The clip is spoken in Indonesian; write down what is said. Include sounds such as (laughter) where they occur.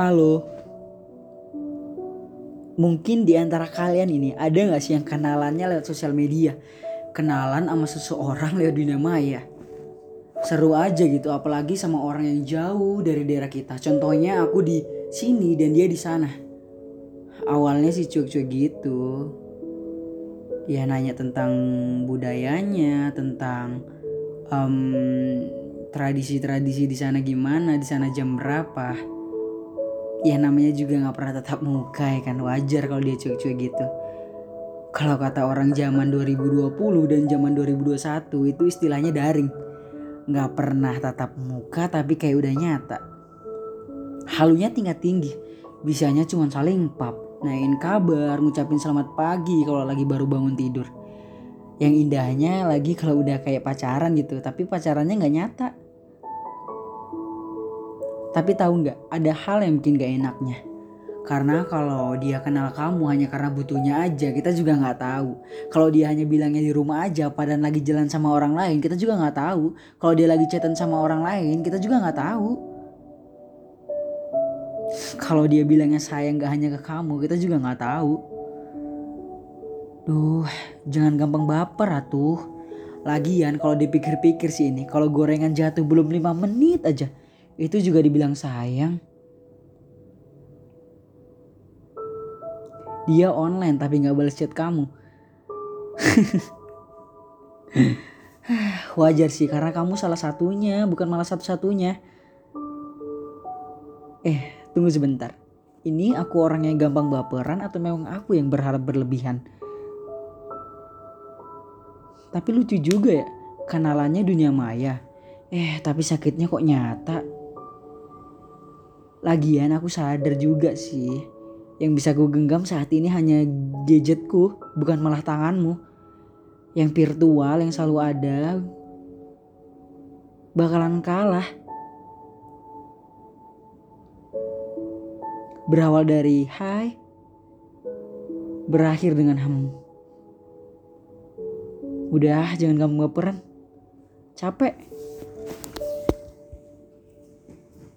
Halo. Mungkin di antara kalian ini ada nggak sih yang kenalannya lewat sosial media? Kenalan sama seseorang lewat dunia maya. Seru aja gitu, apalagi sama orang yang jauh dari daerah kita. Contohnya aku di sini dan dia di sana. Awalnya sih cuek-cuek gitu. Ya nanya tentang budayanya, tentang em, tradisi-tradisi di sana gimana, di sana jam berapa ya namanya juga nggak pernah tetap muka ya kan wajar kalau dia cuek-cuek gitu. Kalau kata orang zaman 2020 dan zaman 2021 itu istilahnya daring. Nggak pernah tatap muka tapi kayak udah nyata. Halunya tingkat tinggi bisanya cuma saling pap nain kabar ngucapin selamat pagi kalau lagi baru bangun tidur. Yang indahnya lagi kalau udah kayak pacaran gitu tapi pacarannya nggak nyata tapi tahu nggak, ada hal yang bikin gak enaknya. Karena kalau dia kenal kamu hanya karena butuhnya aja, kita juga nggak tahu. Kalau dia hanya bilangnya di rumah aja, padahal lagi jalan sama orang lain, kita juga nggak tahu. Kalau dia lagi chatan sama orang lain, kita juga nggak tahu. Kalau dia bilangnya sayang gak hanya ke kamu, kita juga nggak tahu. Duh, jangan gampang baper atuh. Lagian kalau dipikir-pikir sih ini, kalau gorengan jatuh belum 5 menit aja, itu juga dibilang sayang. Dia online tapi nggak balas chat kamu. (laughs) Wajar sih karena kamu salah satunya, bukan malah satu-satunya. Eh, tunggu sebentar. Ini aku orang yang gampang baperan atau memang aku yang berharap berlebihan? Tapi lucu juga ya, kenalannya dunia maya. Eh, tapi sakitnya kok nyata. Lagian aku sadar juga sih, yang bisa gue genggam saat ini hanya gadgetku, bukan malah tanganmu. Yang virtual yang selalu ada, bakalan kalah. Berawal dari hai, berakhir dengan hem. Udah, jangan kamu baperan. Capek.